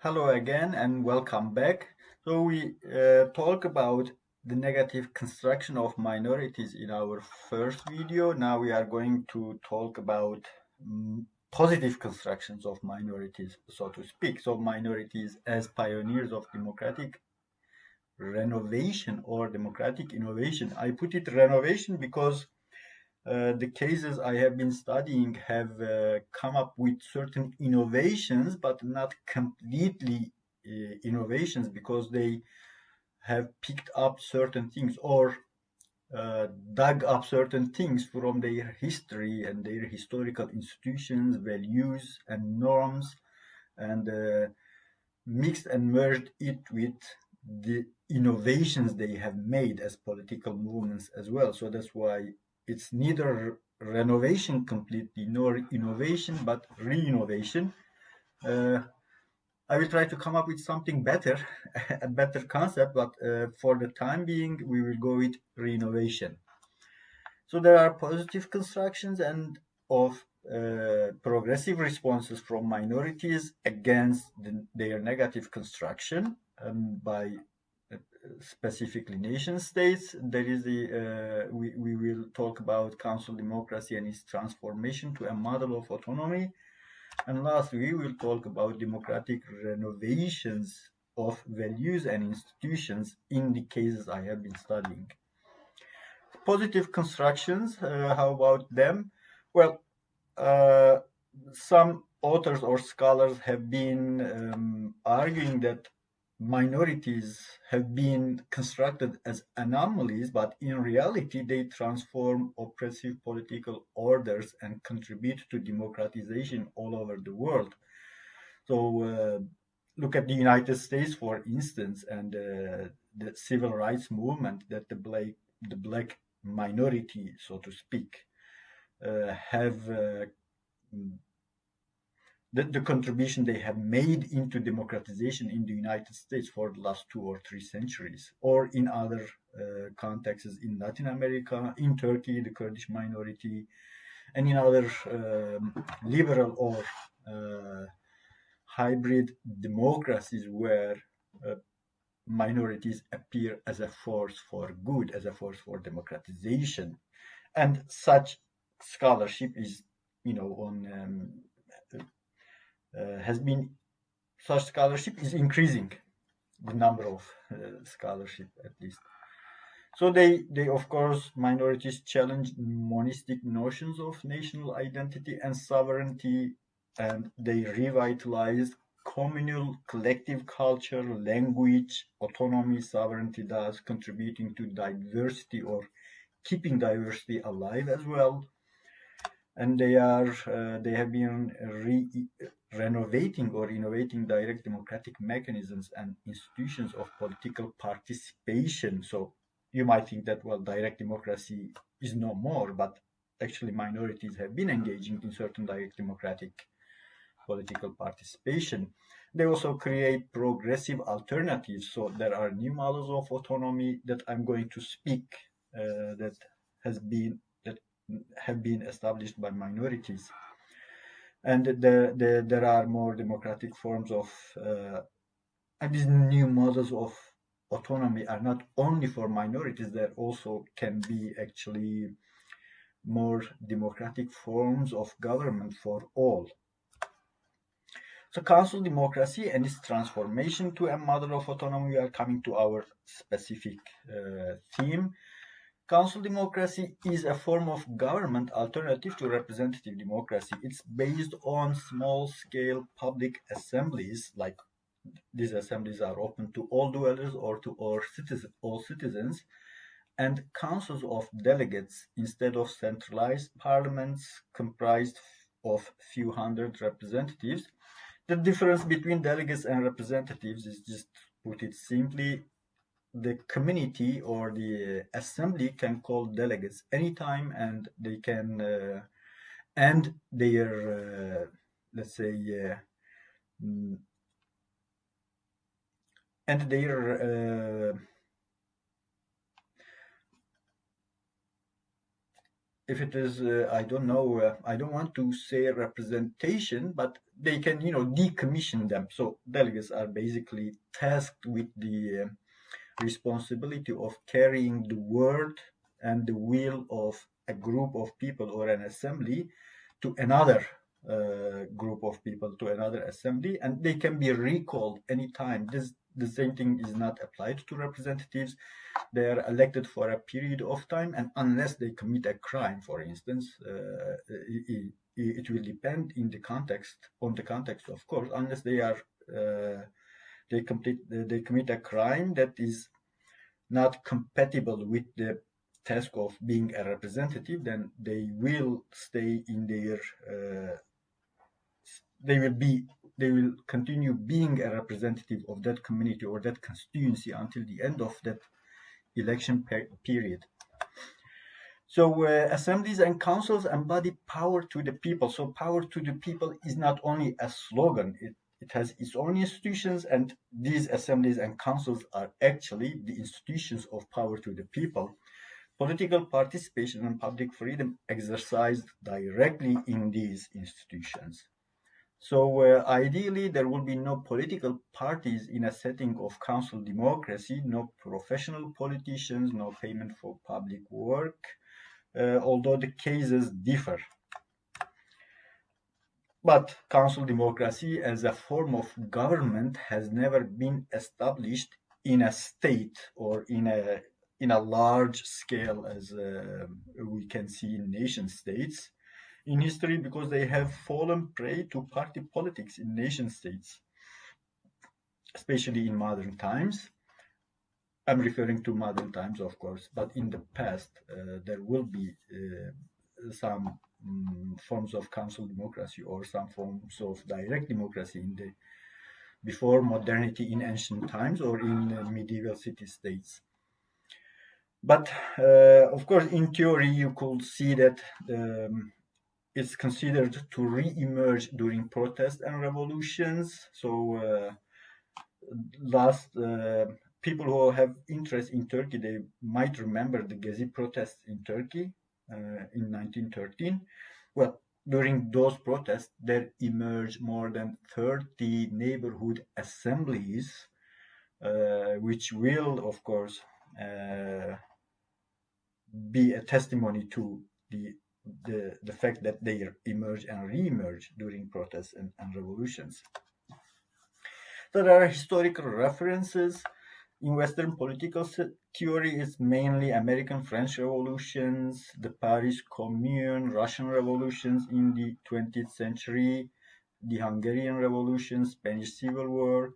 Hello again and welcome back. So we uh, talk about the negative construction of minorities in our first video. Now we are going to talk about um, positive constructions of minorities, so to speak. So minorities as pioneers of democratic renovation or democratic innovation. I put it renovation because uh, the cases I have been studying have uh, come up with certain innovations, but not completely uh, innovations because they have picked up certain things or uh, dug up certain things from their history and their historical institutions, values, and norms, and uh, mixed and merged it with the innovations they have made as political movements as well. So that's why it's neither renovation completely nor innovation, but re-innovation. Uh, I will try to come up with something better, a better concept, but uh, for the time being, we will go with re-innovation. So there are positive constructions and of uh, progressive responses from minorities against the, their negative construction um, by specifically nation states. There is the, uh, we, we will talk about council democracy and its transformation to a model of autonomy. And last, we will talk about democratic renovations of values and institutions in the cases I have been studying. Positive constructions, uh, how about them? Well, uh, some authors or scholars have been um, arguing that minorities have been constructed as anomalies, but in reality, they transform oppressive political orders and contribute to democratization all over the world. So, uh, look at the United States, for instance, and uh, the civil rights movement that the black, the black minority, so to speak, uh, have uh, the, the contribution they have made into democratization in the United States for the last two or three centuries, or in other uh, contexts in Latin America, in Turkey, the Kurdish minority, and in other um, liberal or uh, hybrid democracies where uh, minorities appear as a force for good, as a force for democratization. And such scholarship is, you know, on um, has been such scholarship is increasing the number of uh, scholarship at least. So they they of course minorities challenge monistic notions of national identity and sovereignty and they revitalize communal collective culture language autonomy sovereignty thus contributing to diversity or keeping diversity alive as well. And they are uh, they have been re renovating or innovating direct democratic mechanisms and institutions of political participation. So you might think that, well, direct democracy is no more, but actually minorities have been engaging in certain direct democratic political participation. They also create progressive alternatives. So there are new models of autonomy that I'm going to speak uh, that has been that have been established by minorities and the, the, there are more democratic forms of uh, and these new models of autonomy are not only for minorities there also can be actually more democratic forms of government for all. So council democracy and its transformation to a model of autonomy we are coming to our specific uh, theme Council democracy is a form of government alternative to representative democracy. It's based on small-scale public assemblies, like these assemblies are open to all dwellers or to all, citizens, all citizens, and councils of delegates instead of centralized parliaments comprised of few hundred representatives. The difference between delegates and representatives is just put it simply, the community or the assembly can call delegates anytime and they can uh, end their uh, let's say uh, and their uh, if it is, uh, I don't know, uh, I don't want to say representation, but they can, you know, decommission them. So delegates are basically tasked with the uh, responsibility of carrying the word and the will of a group of people or an assembly to another uh, group of people to another assembly and they can be recalled anytime. This the same thing is not applied to representatives. They are elected for a period of time and unless they commit a crime for instance uh, it, it, will depend in the context on the context of course unless they are uh, they complete they commit a crime that is not compatible with the task of being a representative, then they will stay in their, uh, they will be, they will continue being a representative of that community or that constituency until the end of that election per period. So uh, assemblies and councils embody power to the people. So power to the people is not only a slogan, it, it has its own institutions and these assemblies and councils are actually the institutions of power to the people political participation and public freedom exercised directly in these institutions. So uh, ideally, there will be no political parties in a setting of council democracy, no professional politicians, no payment for public work, uh, although the cases differ. But council democracy as a form of government has never been established in a state or in a in a large scale as uh, we can see in nation states in history because they have fallen prey to party politics in nation states, especially in modern times. I'm referring to modern times, of course, but in the past, uh, there will be uh, some um, forms of council democracy or some forms of direct democracy in the before modernity in ancient times or in uh, medieval city states. But uh, of course, in theory, you could see that um, it's considered to re-emerge during protests and revolutions. So uh, last uh, people who have interest in Turkey, they might remember the Gezi protests in Turkey in 1913. Well, during those protests, there emerged more than 30 neighborhood assemblies, uh, which will, of course, uh, be a testimony to the the, the fact that they emerge and re-emerge during protests and, and revolutions. There are historical references in Western political theory. It's mainly American French revolutions, the Paris Commune, Russian revolutions in the 20th century, the Hungarian Revolution, Spanish Civil War,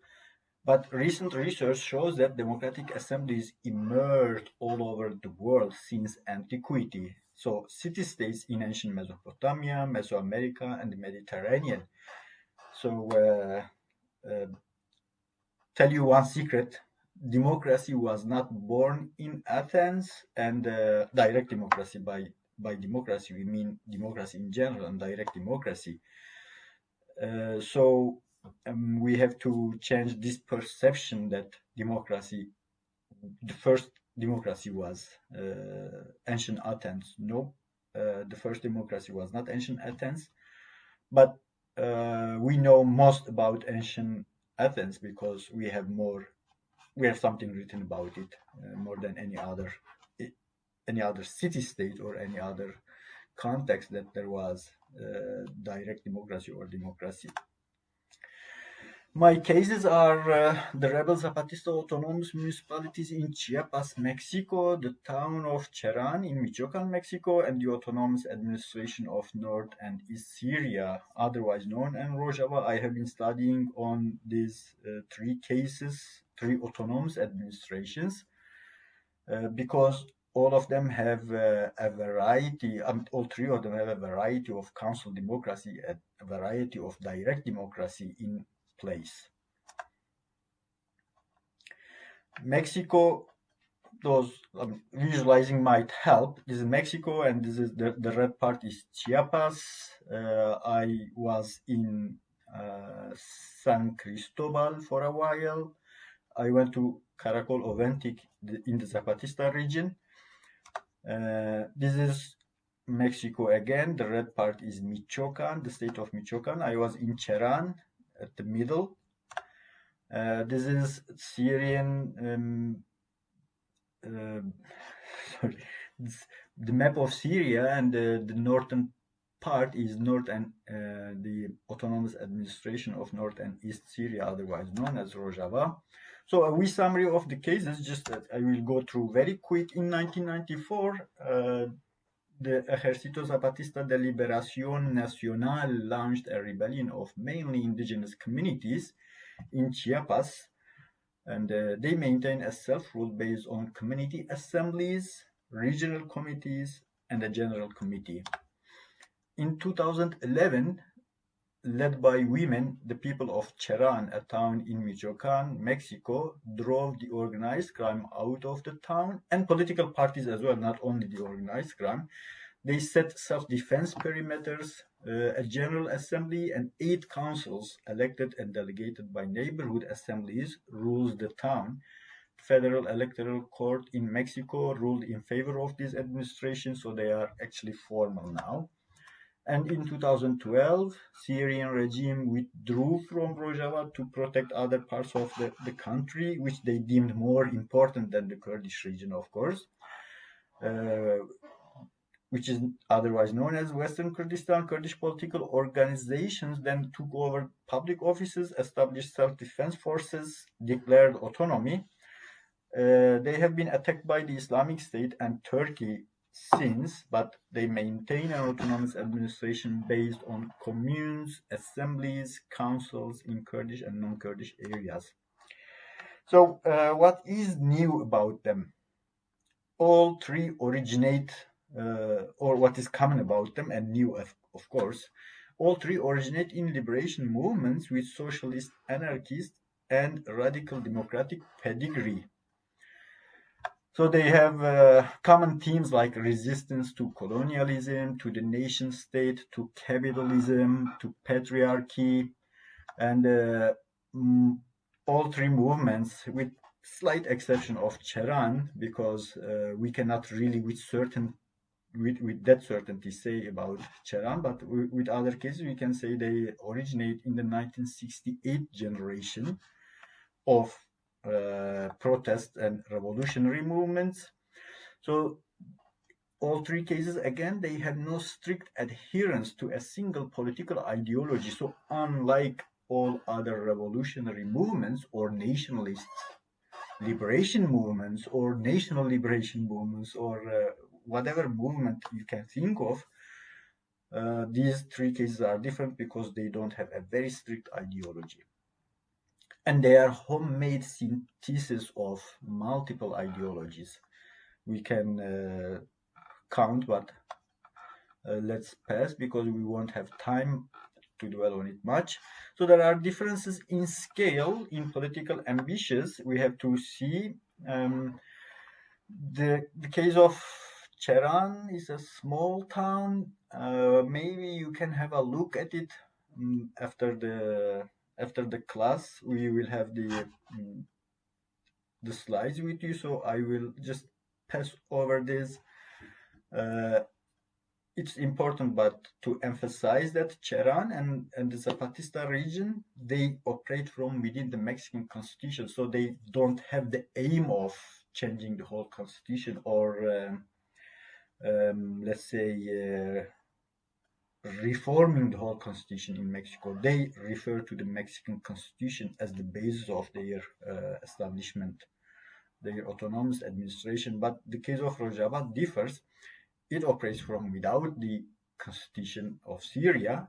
but recent research shows that democratic assemblies emerged all over the world since antiquity. So city-states in ancient Mesopotamia, Mesoamerica, and the Mediterranean. So uh, uh, tell you one secret, democracy was not born in Athens and uh, direct democracy by by democracy we mean democracy in general and direct democracy. Uh, so um, we have to change this perception that democracy, the first democracy was uh, ancient Athens. No, uh, the first democracy was not ancient Athens, but uh, we know most about ancient Athens because we have more, we have something written about it uh, more than any other, any other city-state or any other context that there was uh, direct democracy or democracy. My cases are uh, the rebel Zapatista autonomous municipalities in Chiapas, Mexico, the town of Cheran in Michoacan, Mexico, and the autonomous administration of North and East Syria, otherwise known as Rojava. I have been studying on these uh, three cases, three autonomous administrations, uh, because all of them have uh, a variety, um, all three of them have a variety of council democracy, a variety of direct democracy in place. Mexico, those um, visualizing might help. This is Mexico, and this is the, the red part is Chiapas. Uh, I was in uh, San Cristobal for a while. I went to Caracol Oventic in the Zapatista region. Uh, this is Mexico again, the red part is Michoacan, the state of Michoacan. I was in Cheran at the middle. Uh, this is Syrian, um, uh, sorry, the map of Syria and the, the northern part is North and uh, the Autonomous Administration of North and East Syria, otherwise known as Rojava. So a wee summary of the cases, just that I will go through very quick. In 1994, uh, the Ejército Zapatista de Liberación Nacional launched a rebellion of mainly indigenous communities in Chiapas, and uh, they maintain a self-rule based on community assemblies, regional committees, and a general committee. In 2011, led by women, the people of Cheran, a town in Michoacan, Mexico, drove the organized crime out of the town and political parties as well, not only the organized crime. They set self-defense perimeters, uh, a general assembly, and eight councils elected and delegated by neighborhood assemblies rules the town. Federal Electoral Court in Mexico ruled in favor of this administration, so they are actually formal now. And in 2012, Syrian regime withdrew from Rojava to protect other parts of the, the country, which they deemed more important than the Kurdish region, of course, uh, which is otherwise known as Western Kurdistan. Kurdish political organizations then took over public offices, established self-defense forces, declared autonomy. Uh, they have been attacked by the Islamic State and Turkey since, but they maintain an autonomous administration based on communes, assemblies, councils in Kurdish and non-Kurdish areas. So uh, what is new about them? All three originate, uh, or what is common about them and new of, of course, all three originate in liberation movements with socialist, anarchist, and radical democratic pedigree. So they have uh, common themes like resistance to colonialism, to the nation state, to capitalism, to patriarchy, and uh, mm, all three movements, with slight exception of Cheran, because uh, we cannot really with certain with, with that certainty say about Cheran, but with other cases we can say they originate in the 1968 generation of protest and revolutionary movements. So all three cases, again, they have no strict adherence to a single political ideology. So unlike all other revolutionary movements or nationalist liberation movements or national liberation movements or uh, whatever movement you can think of, uh, these three cases are different because they don't have a very strict ideology and they are homemade synthesis of multiple ideologies. We can uh, count, but uh, let's pass because we won't have time to dwell on it much. So there are differences in scale in political ambitions. We have to see um, the the case of Cheran is a small town. Uh, maybe you can have a look at it um, after the after the class we will have the um, the slides with you. So I will just pass over this. Uh, it's important but to emphasize that Cheran and, and the Zapatista region they operate from within the Mexican constitution. So they don't have the aim of changing the whole constitution or um, um, let's say uh, reforming the whole constitution in Mexico. They refer to the Mexican constitution as the basis of their uh, establishment, their autonomous administration. But the case of Rojava differs. It operates from without the constitution of Syria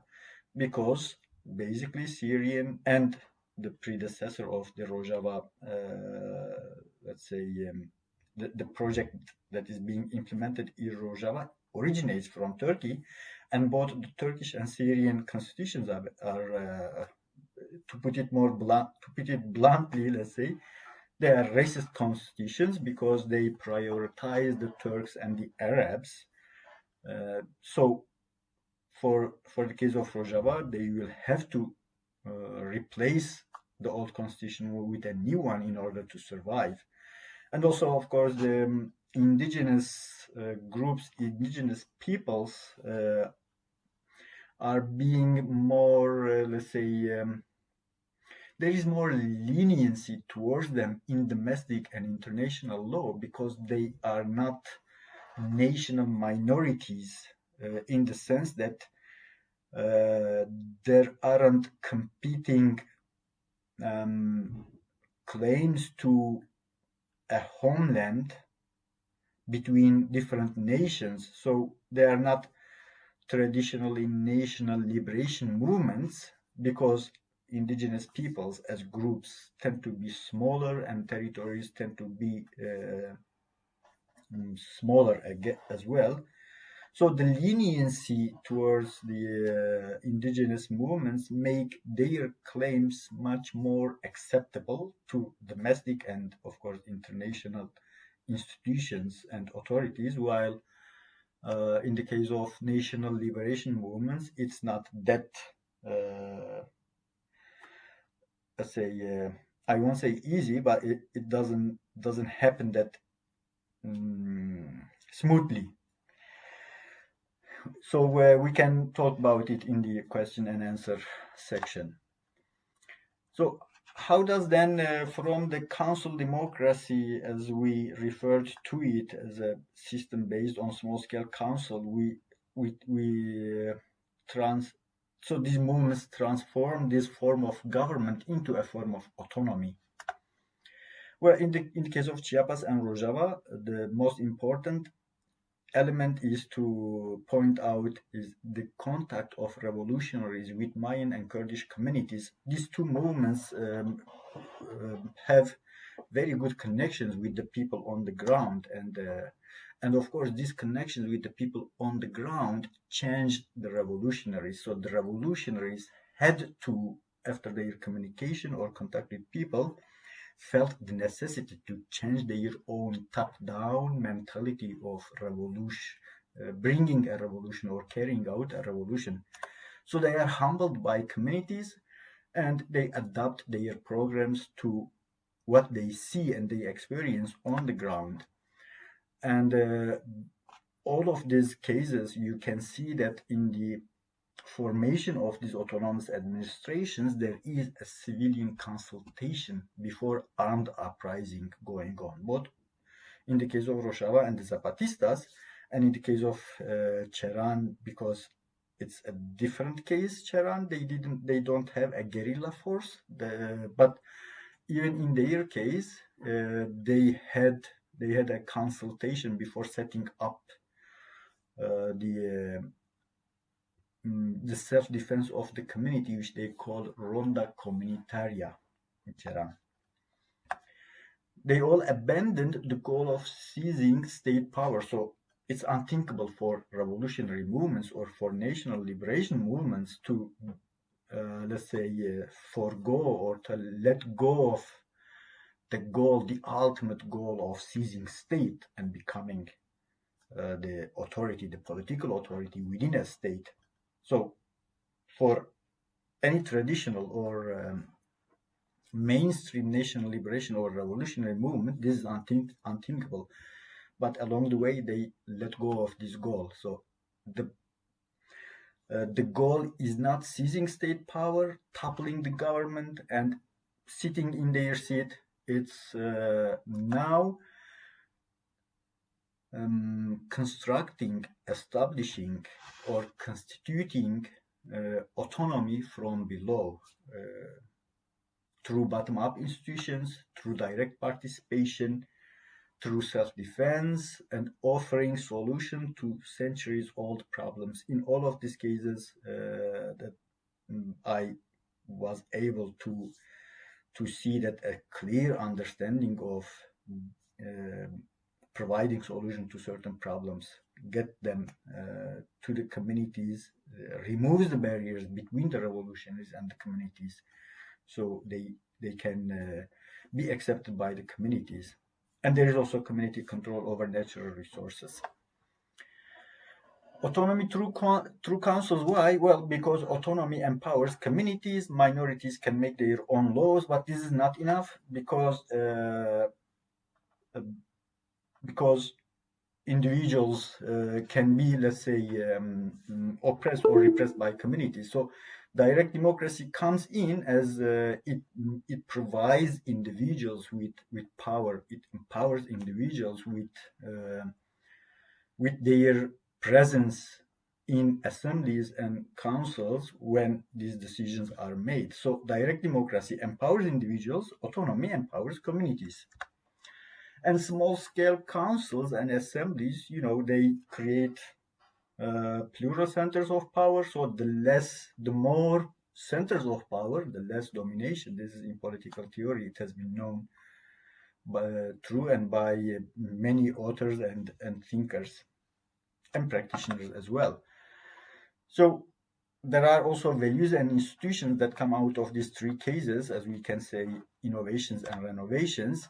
because basically Syrian and the predecessor of the Rojava, uh, let's say, um, the, the project that is being implemented in Rojava originates from Turkey and both the Turkish and Syrian constitutions are, are uh, to put it more blunt, to put it bluntly, let's say, they are racist constitutions because they prioritize the Turks and the Arabs. Uh, so, for for the case of Rojava, they will have to uh, replace the old constitution with a new one in order to survive. And also, of course, the um, indigenous uh, groups, indigenous peoples uh, are being more, uh, let's say, um, there is more leniency towards them in domestic and international law because they are not national minorities uh, in the sense that uh, there aren't competing um, claims to a homeland between different nations. So they are not traditionally national liberation movements because indigenous peoples as groups tend to be smaller and territories tend to be uh, mm, smaller as well. So the leniency towards the uh, indigenous movements make their claims much more acceptable to domestic and, of course, international institutions and authorities, while uh, in the case of national liberation movements, it's not that, uh, let's say, uh, I won't say easy, but it, it doesn't doesn't happen that um, smoothly. So uh, we can talk about it in the question and answer section. So how does then uh, from the council democracy as we referred to it as a system based on small scale council we we we uh, trans so these movements transform this form of government into a form of autonomy? Well in the in the case of chiapas and rojava the most important element is to point out is the contact of revolutionaries with Mayan and Kurdish communities. These two movements um, uh, have very good connections with the people on the ground and uh, and of course these connections with the people on the ground changed the revolutionaries so the revolutionaries had to after their communication or contact with people felt the necessity to change their own top-down mentality of revolution, uh, bringing a revolution or carrying out a revolution. So they are humbled by communities and they adapt their programs to what they see and they experience on the ground. And uh, all of these cases, you can see that in the formation of these autonomous administrations, there is a civilian consultation before armed uprising going on, both in the case of Rojava and the Zapatistas, and in the case of uh, Cherán, because it's a different case, Cherán, they didn't, they don't have a guerrilla force, the, but even in their case, uh, they had they had a consultation before setting up uh, the uh, the self-defense of the community, which they call Ronda Comunitaria in Cherán. They all abandoned the goal of seizing state power. So it's unthinkable for revolutionary movements or for national liberation movements to, uh, let's say, uh, forego or to let go of the goal, the ultimate goal of seizing state and becoming uh, the authority, the political authority within a state. So for any traditional or um, mainstream national liberation or revolutionary movement, this is unthink unthinkable. But along the way, they let go of this goal. So the uh, the goal is not seizing state power, toppling the government, and sitting in their seat. It's uh, now um, constructing, establishing, or constituting uh, autonomy from below uh, through bottom-up institutions, through direct participation, through self-defense, and offering solution to centuries-old problems. In all of these cases, uh, that mm, I was able to to see that a clear understanding of uh, providing solution to certain problems, get them uh, to the communities, uh, removes the barriers between the revolutionaries and the communities, so they they can uh, be accepted by the communities. And there is also community control over natural resources. Autonomy through, through councils, why? Well, because autonomy empowers communities, minorities can make their own laws, but this is not enough because uh, because individuals uh, can be, let's say, um, oppressed or repressed by communities. So direct democracy comes in as uh, it it provides individuals with with power. It empowers individuals with uh, with their presence in assemblies and councils when these decisions are made. So direct democracy empowers individuals, autonomy empowers communities. And small scale councils and assemblies, you know, they create uh, plural centers of power. So the less, the more centers of power, the less domination. This is in political theory. It has been known by, true and by many authors and, and thinkers and practitioners as well. So there are also values and institutions that come out of these three cases, as we can say, innovations and renovations.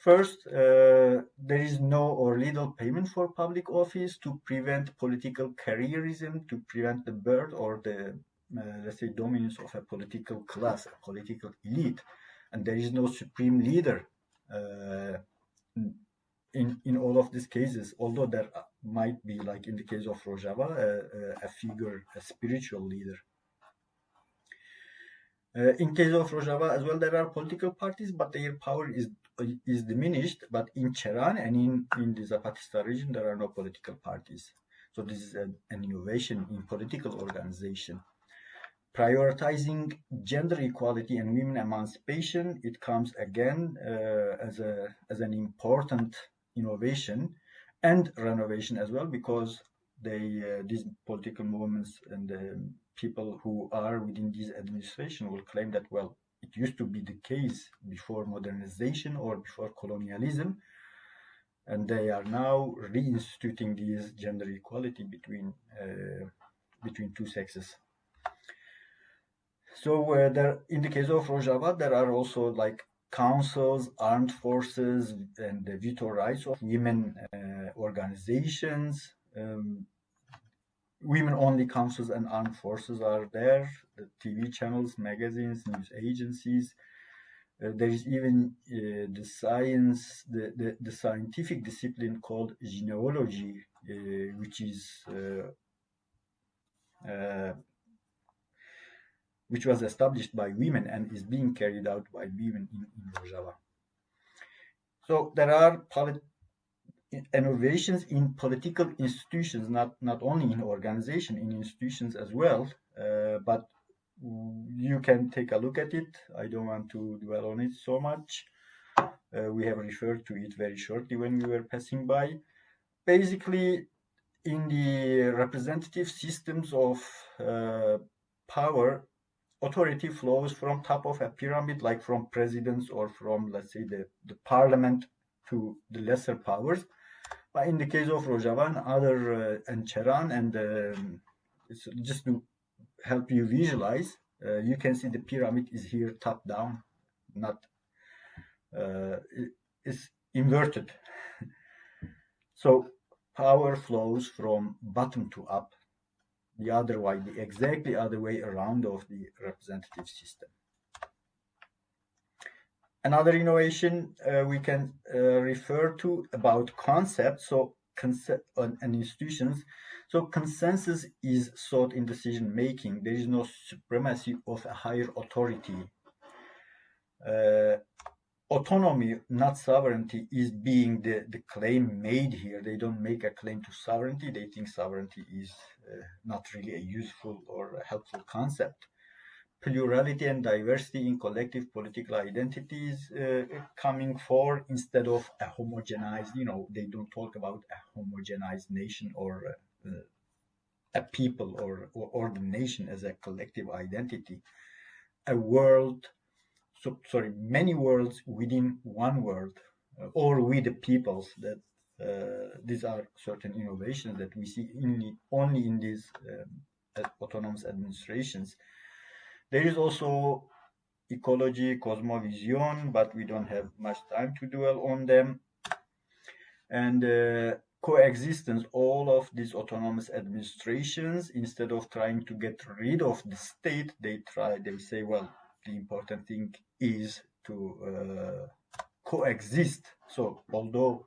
First, uh, there is no or little payment for public office to prevent political careerism, to prevent the birth or the, uh, let's say, dominance of a political class, a political elite. And there is no supreme leader uh, in, in all of these cases, although there might be, like in the case of Rojava, a, a figure, a spiritual leader. Uh, in case of Rojava as well, there are political parties, but their power is is diminished. But in Cheran and in, in the Zapatista region, there are no political parties. So this is an, an innovation in political organization. Prioritizing gender equality and women emancipation, it comes again uh, as a as an important innovation and renovation as well, because they uh, these political movements and the people who are within this administration will claim that well, it used to be the case before modernization or before colonialism, and they are now reinstituting this gender equality between uh, between two sexes. So uh, there, in the case of Rojava, there are also like councils, armed forces, and the veto rights of women uh, organizations. Um, women-only councils and armed forces are there. The TV channels, magazines, news agencies. Uh, there is even uh, the science, the, the, the, scientific discipline called Jineology, uh, which is uh, uh, which was established by women and is being carried out by women in, in Rojava. So there are innovations in political institutions, not, not only in organization, in institutions as well, uh, but you can take a look at it. I don't want to dwell on it so much. Uh, we have referred to it very shortly when we were passing by. Basically, in the representative systems of uh, power, authority flows from top of a pyramid, like from presidents or from, let's say, the, the parliament to the lesser powers. But in the case of Rojava and other uh, and Cheran, and um, just to help you visualize, uh, you can see the pyramid is here top down, not uh, it's inverted. so power flows from bottom to up the other way, the exactly other way around of the representative system. Another innovation uh, we can uh, refer to about concepts, so concept and, and institutions. So consensus is sought in decision making. There is no supremacy of a higher authority. Uh, autonomy, not sovereignty, is being the, the claim made here. They don't make a claim to sovereignty. They think sovereignty is uh, not really a useful or a helpful concept. Plurality and diversity in collective political identities uh, coming for instead of a homogenized, you know, they don't talk about a homogenized nation or uh, a people or, or, or the nation as a collective identity. A world so, sorry, many worlds within one world, uh, or with the peoples. That uh, these are certain innovations that we see in, only in these um, autonomous administrations. There is also ecology, cosmovision, but we don't have much time to dwell on them. And uh, coexistence, all of these autonomous administrations, instead of trying to get rid of the state, they try, they say, well, the important thing is to uh, coexist. So although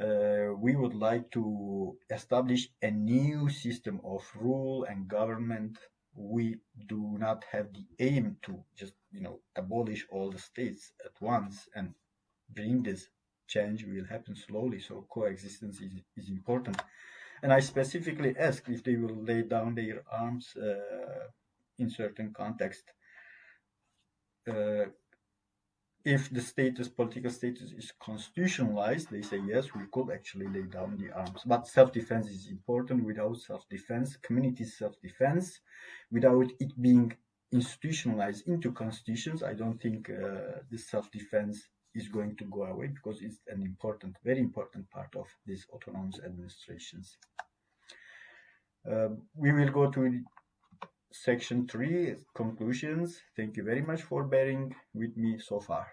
uh, we would like to establish a new system of rule and government. We do not have the aim to just, you know, abolish all the states at once and bring this change will happen slowly. So coexistence is, is important. And I specifically ask if they will lay down their arms uh, in certain context. Uh, if the status, political status is constitutionalized, they say yes, we could actually lay down the arms. But self-defense is important. Without self-defense, community self-defense, without it being institutionalized into constitutions, I don't think uh, this self-defense is going to go away because it's an important, very important part of these autonomous administrations. Uh, we will go to section three, conclusions. Thank you very much for bearing with me so far.